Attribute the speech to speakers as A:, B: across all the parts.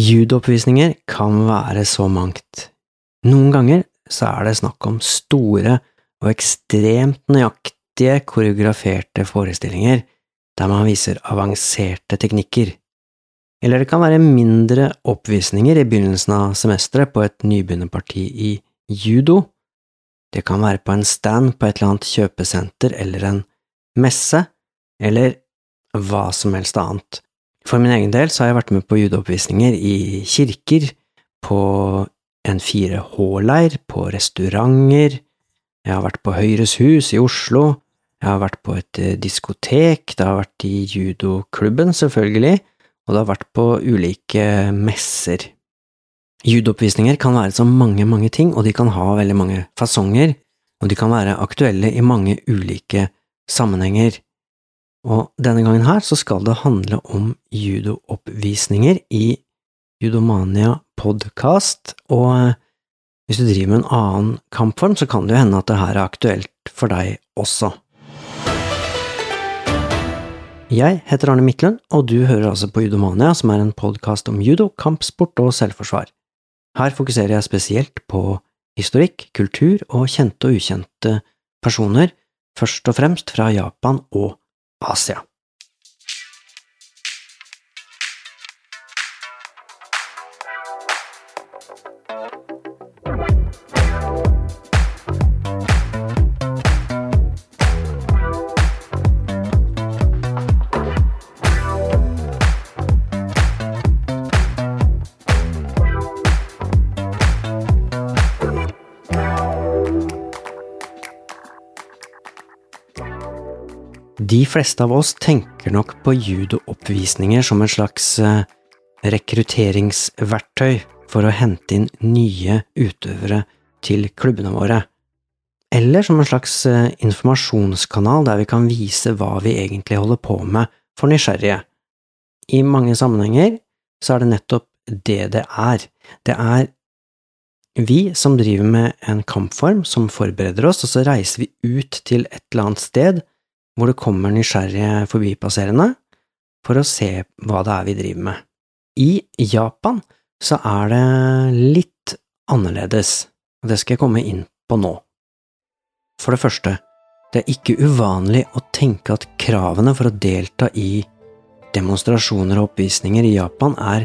A: Judooppvisninger kan være så mangt. Noen ganger så er det snakk om store og ekstremt nøyaktige koreograferte forestillinger der man viser avanserte teknikker. Eller det kan være mindre oppvisninger i begynnelsen av semesteret på et nybegynnerparti i judo. Det kan være på en stand på et eller annet kjøpesenter eller en messe, eller hva som helst annet. For min egen del så har jeg vært med på judoppvisninger i kirker, på en 4H-leir, på restauranter, jeg har vært på Høyres Hus i Oslo, jeg har vært på et eh, diskotek, det har vært i judoklubben, selvfølgelig, og det har vært på ulike messer. Judoppvisninger kan være så mange, mange ting, og de kan ha veldig mange fasonger, og de kan være aktuelle i mange ulike sammenhenger. Og denne gangen her så skal det handle om judooppvisninger i Judomania podcast, og eh, hvis du driver med en annen kampform, så kan det jo hende at det her er aktuelt for deg også. Jeg heter Arne Midtlund, og du hører altså på Judomania, som er en podkast om judo, kampsport og selvforsvar. Her fokuserer jeg spesielt på historikk, kultur og kjente og ukjente personer, først og fremst fra Japan og 哦，这样。De fleste av oss tenker nok på judooppvisninger som en slags eh, rekrutteringsverktøy for å hente inn nye utøvere til klubbene våre, eller som en slags eh, informasjonskanal der vi kan vise hva vi egentlig holder på med for nysgjerrige. I mange sammenhenger så er det nettopp det det er. Det er vi som driver med en kampform, som forbereder oss, og så reiser vi ut til et eller annet sted hvor det kommer nysgjerrige forbipasserende for å se hva det er vi driver med. I Japan så er det litt annerledes, og det skal jeg komme inn på nå. For det første, det er ikke uvanlig å tenke at kravene for å delta i demonstrasjoner og oppvisninger i Japan er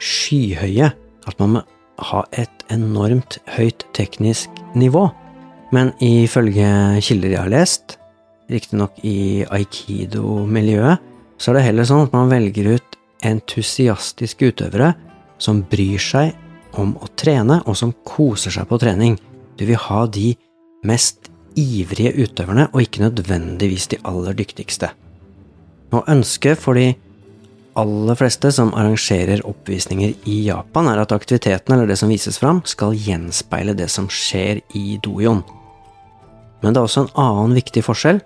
A: skyhøye, at man må ha et enormt høyt teknisk nivå. Men ifølge kilder jeg har lest, riktignok i aikido-miljøet, så er det heller sånn at man velger ut entusiastiske utøvere som bryr seg om å trene, og som koser seg på trening. Du vil ha de mest ivrige utøverne, og ikke nødvendigvis de aller dyktigste. Og ønsket for de aller fleste som arrangerer oppvisninger i Japan, er at aktiviteten eller det som vises fram, skal gjenspeile det som skjer i dojoen. Men det er også en annen viktig forskjell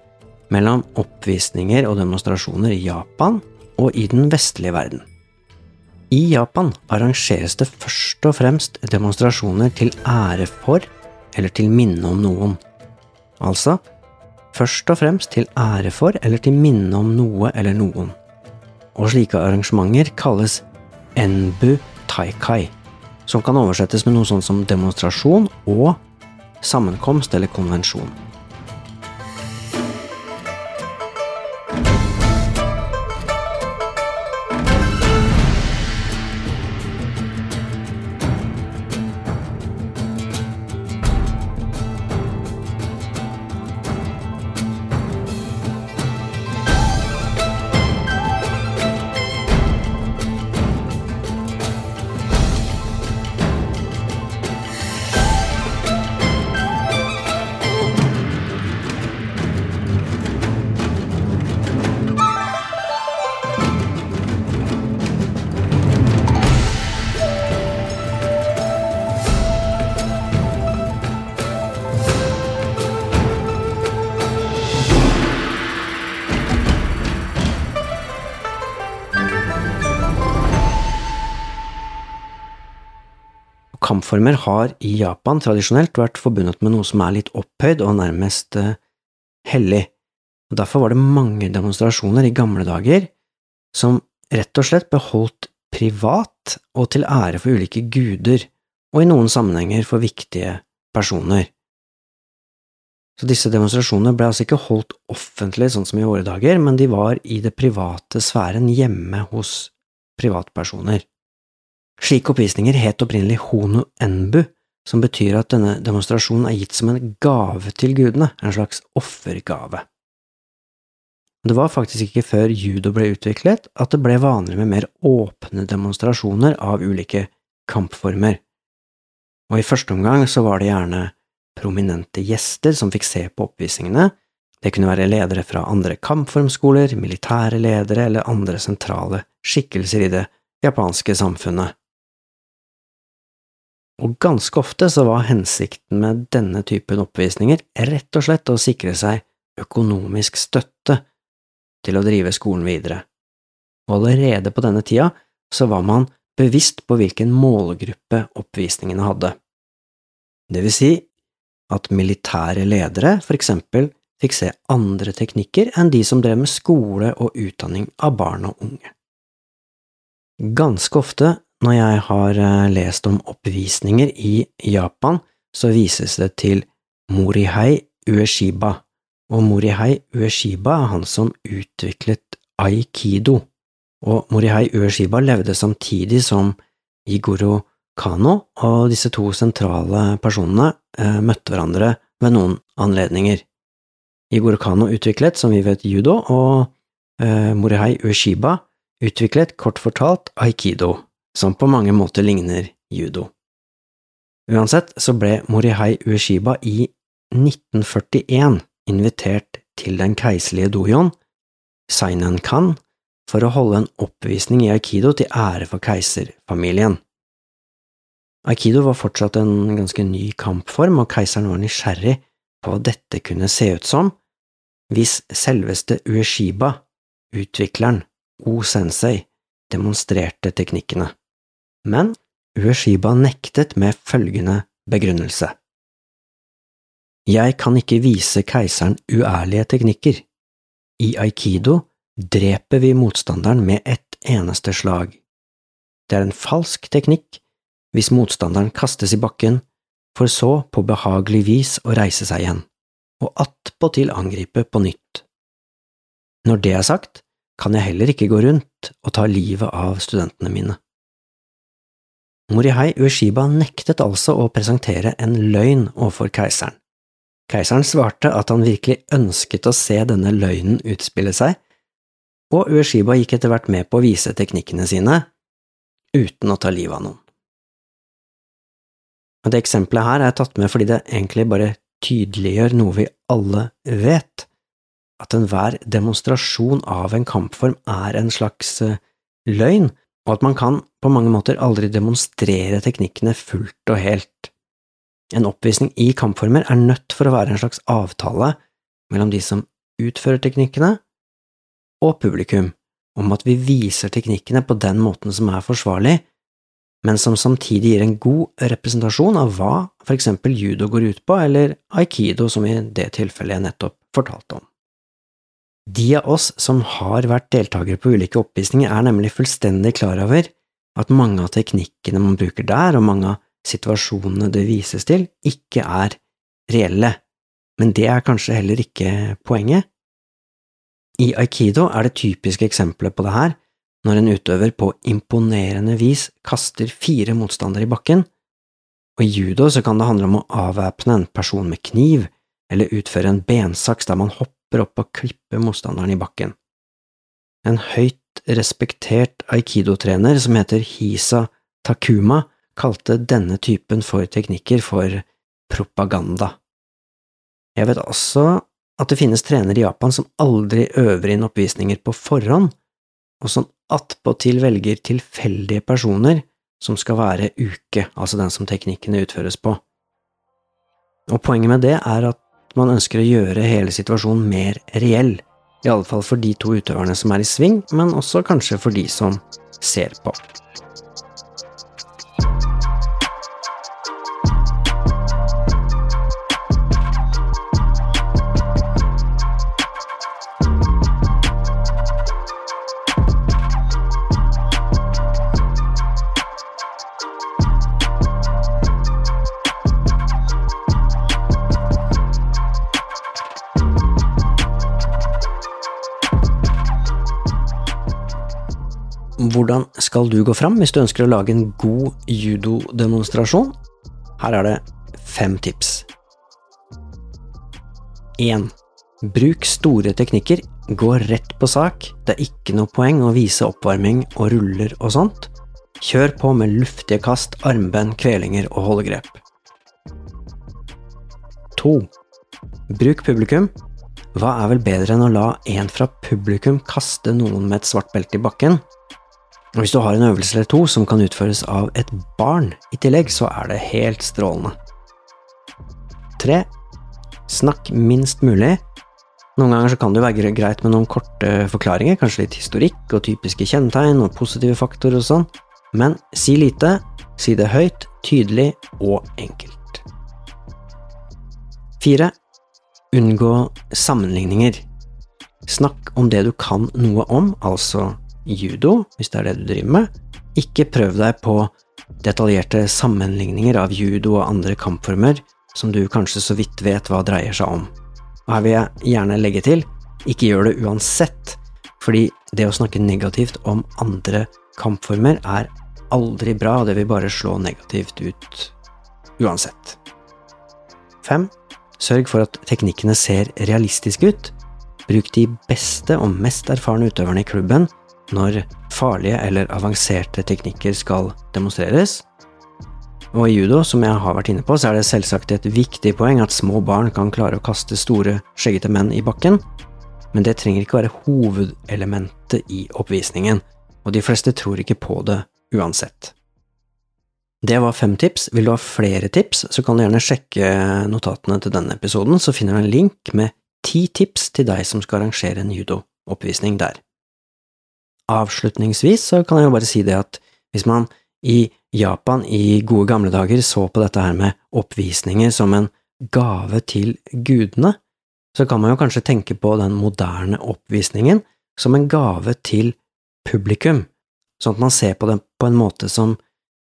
A: mellom oppvisninger og demonstrasjoner i Japan og i den vestlige verden. I Japan arrangeres det først og fremst demonstrasjoner til ære for eller til minne om noen. Altså først og fremst til ære for eller til minne om noe eller noen. Og slike arrangementer kalles enbu taikai, som kan oversettes med noe sånt som demonstrasjon og sammenkomst eller konvensjon. Kampformer har i Japan tradisjonelt vært forbundet med noe som er litt opphøyd og nærmest uh, hellig, og derfor var det mange demonstrasjoner i gamle dager som rett og slett ble holdt privat og til ære for ulike guder, og i noen sammenhenger for viktige personer. Så disse demonstrasjonene ble altså ikke holdt offentlig sånn som i våre dager, men de var i det private sfæren hjemme hos privatpersoner. Slike oppvisninger het opprinnelig hono enbu, som betyr at denne demonstrasjonen er gitt som en gave til gudene, en slags offergave. Det var faktisk ikke før judo ble utviklet at det ble vanlig med mer åpne demonstrasjoner av ulike kampformer, og i første omgang så var det gjerne prominente gjester som fikk se på oppvisningene, det kunne være ledere fra andre kampformskoler, militære ledere eller andre sentrale skikkelser i det japanske samfunnet. Og ganske ofte så var hensikten med denne typen oppvisninger rett og slett å sikre seg økonomisk støtte til å drive skolen videre, og allerede på denne tida så var man bevisst på hvilken målgruppe oppvisningene hadde. Det vil si at militære ledere for eksempel fikk se andre teknikker enn de som drev med skole og utdanning av barn og unge. Ganske ofte når jeg har eh, lest om oppvisninger i Japan, så vises det til Morihei Ueshiba, og Morihei Ueshiba er han som utviklet aikido, og Morihei Ueshiba levde samtidig som Igoro Kano, og disse to sentrale personene eh, møtte hverandre ved noen anledninger. Igoro Kano utviklet, som vi vet, judo, og eh, Morihei Ueshiba utviklet kort fortalt aikido som på mange måter ligner judo. Uansett så ble Morihei Ueshiba i 1941 invitert til den keiserlige dojoen, Sainan Kan, for å holde en oppvisning i aikido til ære for keiserfamilien. Aikido var fortsatt en ganske ny kampform, og keiseren var nysgjerrig på hva dette kunne se ut som hvis selveste Ueshiba, utvikleren, O-sensei, demonstrerte teknikkene men Ueshiba nektet med følgende begrunnelse. Jeg kan ikke vise keiseren uærlige teknikker. I aikido dreper vi motstanderen med ett eneste slag. Det er en falsk teknikk hvis motstanderen kastes i bakken, for så på behagelig vis å reise seg igjen, og attpåtil angripe på nytt. Når det er sagt, kan jeg heller ikke gå rundt og ta livet av studentene mine. Morihei Ueshiba nektet altså å presentere en løgn overfor keiseren. Keiseren svarte at han virkelig ønsket å se denne løgnen utspille seg, og Ueshiba gikk etter hvert med på å vise teknikkene sine, uten å ta livet av noen. Og det eksempelet her er tatt med fordi det egentlig bare tydeliggjør noe vi alle vet, at enhver demonstrasjon av en kampform er en slags eh, løgn, og at man kan på mange måter aldri demonstrere teknikkene fullt og helt. En oppvisning i kampformer er nødt for å være en slags avtale mellom de som utfører teknikkene, og publikum, om at vi viser teknikkene på den måten som er forsvarlig, men som samtidig gir en god representasjon av hva for eksempel judo går ut på, eller aikido, som i det tilfellet jeg nettopp fortalte om. De av oss som har vært deltakere på ulike oppvisninger, er nemlig fullstendig klar over at mange av teknikkene man bruker der, og mange av situasjonene det vises til, ikke er reelle, men det er kanskje heller ikke poenget. I aikido er det typiske eksempelet på det her når en utøver på imponerende vis kaster fire motstandere i bakken, og i judo så kan det handle om å avvæpne en person med kniv, eller utføre en bensaks der man hopper hopper opp og klipper motstanderen i bakken. En høyt respektert aikido-trener som heter Hisa Takuma, kalte denne typen for teknikker for propaganda. Jeg vet også at det finnes trenere i Japan som aldri øver inn oppvisninger på forhånd, og som attpåtil velger tilfeldige personer som skal være uke, altså den som teknikkene utføres på. Og poenget med det er at man ønsker å gjøre hele situasjonen mer reell, i alle fall for de to utøverne som er i sving, men også kanskje for de som ser på. Hvordan skal du gå fram hvis du ønsker å lage en god judodemonstrasjon? Her er det fem tips. 1. Bruk store teknikker. Gå rett på sak. Det er ikke noe poeng å vise oppvarming og ruller og sånt. Kjør på med luftige kast, armbønn, kvelinger og holdegrep. 2. Bruk publikum. Hva er vel bedre enn å la en fra publikum kaste noen med et svart belte i bakken? Og hvis du har en øvelse eller to som kan utføres av et barn i tillegg, så er det helt strålende. 3. Snakk minst mulig. Noen ganger kan det være greit med noen korte forklaringer, kanskje litt historikk og typiske kjennetegn og positive faktorer og sånn, men si lite, si det høyt, tydelig og enkelt. 4. Unngå sammenligninger. Snakk om det du kan noe om, altså judo, hvis det er det du driver med. Ikke prøv deg på detaljerte sammenligninger av judo og andre kampformer som du kanskje så vidt vet hva dreier seg om. Og her vil jeg gjerne legge til, ikke gjør det uansett, fordi det å snakke negativt om andre kampformer er aldri bra, og det vil bare slå negativt ut uansett. 5. Sørg for at teknikkene ser realistiske ut. Bruk de beste og mest erfarne utøverne i klubben når farlige eller avanserte teknikker skal demonstreres, og i judo, som jeg har vært inne på, så er det selvsagt et viktig poeng at små barn kan klare å kaste store, skjeggete menn i bakken, men det trenger ikke være hovedelementet i oppvisningen, og de fleste tror ikke på det uansett. Det var fem tips. Vil du ha flere tips, så kan du gjerne sjekke notatene til denne episoden, så finner du en link med ti tips til deg som skal arrangere en judo-oppvisning der. Avslutningsvis så kan jeg jo bare si det at hvis man i Japan i gode gamle dager så på dette her med oppvisninger som en gave til gudene, så kan man jo kanskje tenke på den moderne oppvisningen som en gave til publikum, sånn at man ser på den på en måte som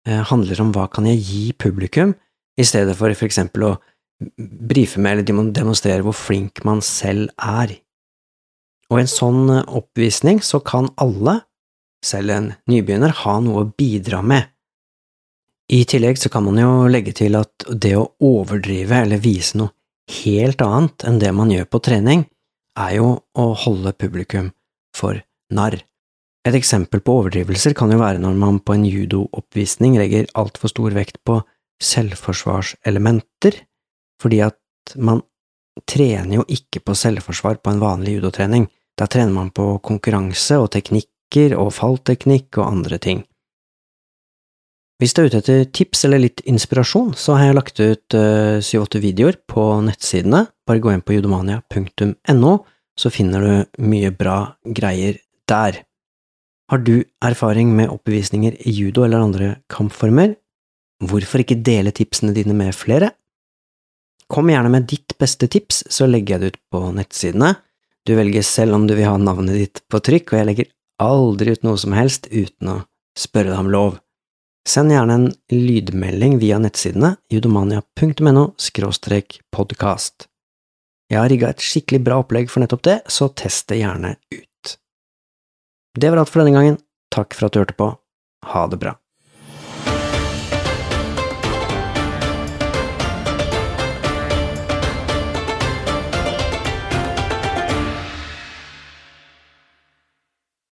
A: eh, handler om hva kan jeg gi publikum, i stedet for for eksempel å brife med eller demonstrere hvor flink man selv er. Og i en sånn oppvisning så kan alle, selv en nybegynner, ha noe å bidra med i tillegg så kan man jo legge til at det å overdrive eller vise noe helt annet enn det man gjør på trening, er jo å holde publikum for narr. Et eksempel på overdrivelser kan jo være når man på en judooppvisning legger altfor stor vekt på selvforsvarselementer, fordi at man trener jo ikke på selvforsvar på en vanlig judotrening, da trener man på konkurranse og teknikker og fallteknikk og andre ting. Hvis du er ute etter tips eller litt inspirasjon, så har jeg lagt ut eh, syv-åtte videoer på nettsidene. Bare gå inn på judomania.no, så finner du mye bra greier der. Har du erfaring med oppvisninger i judo eller andre kampformer? Hvorfor ikke dele tipsene dine med flere? Kom gjerne med ditt beste tips, så legger jeg det ut på nettsidene. Du velger selv om du vil ha navnet ditt på trykk, og jeg legger aldri ut noe som helst uten å spørre deg om lov. Send gjerne en lydmelding via nettsidene judomania.no podkast. Jeg har rigga et skikkelig bra opplegg for nettopp det, så test det gjerne ut. Det var alt for denne gangen. Takk for at du hørte på. Ha det bra.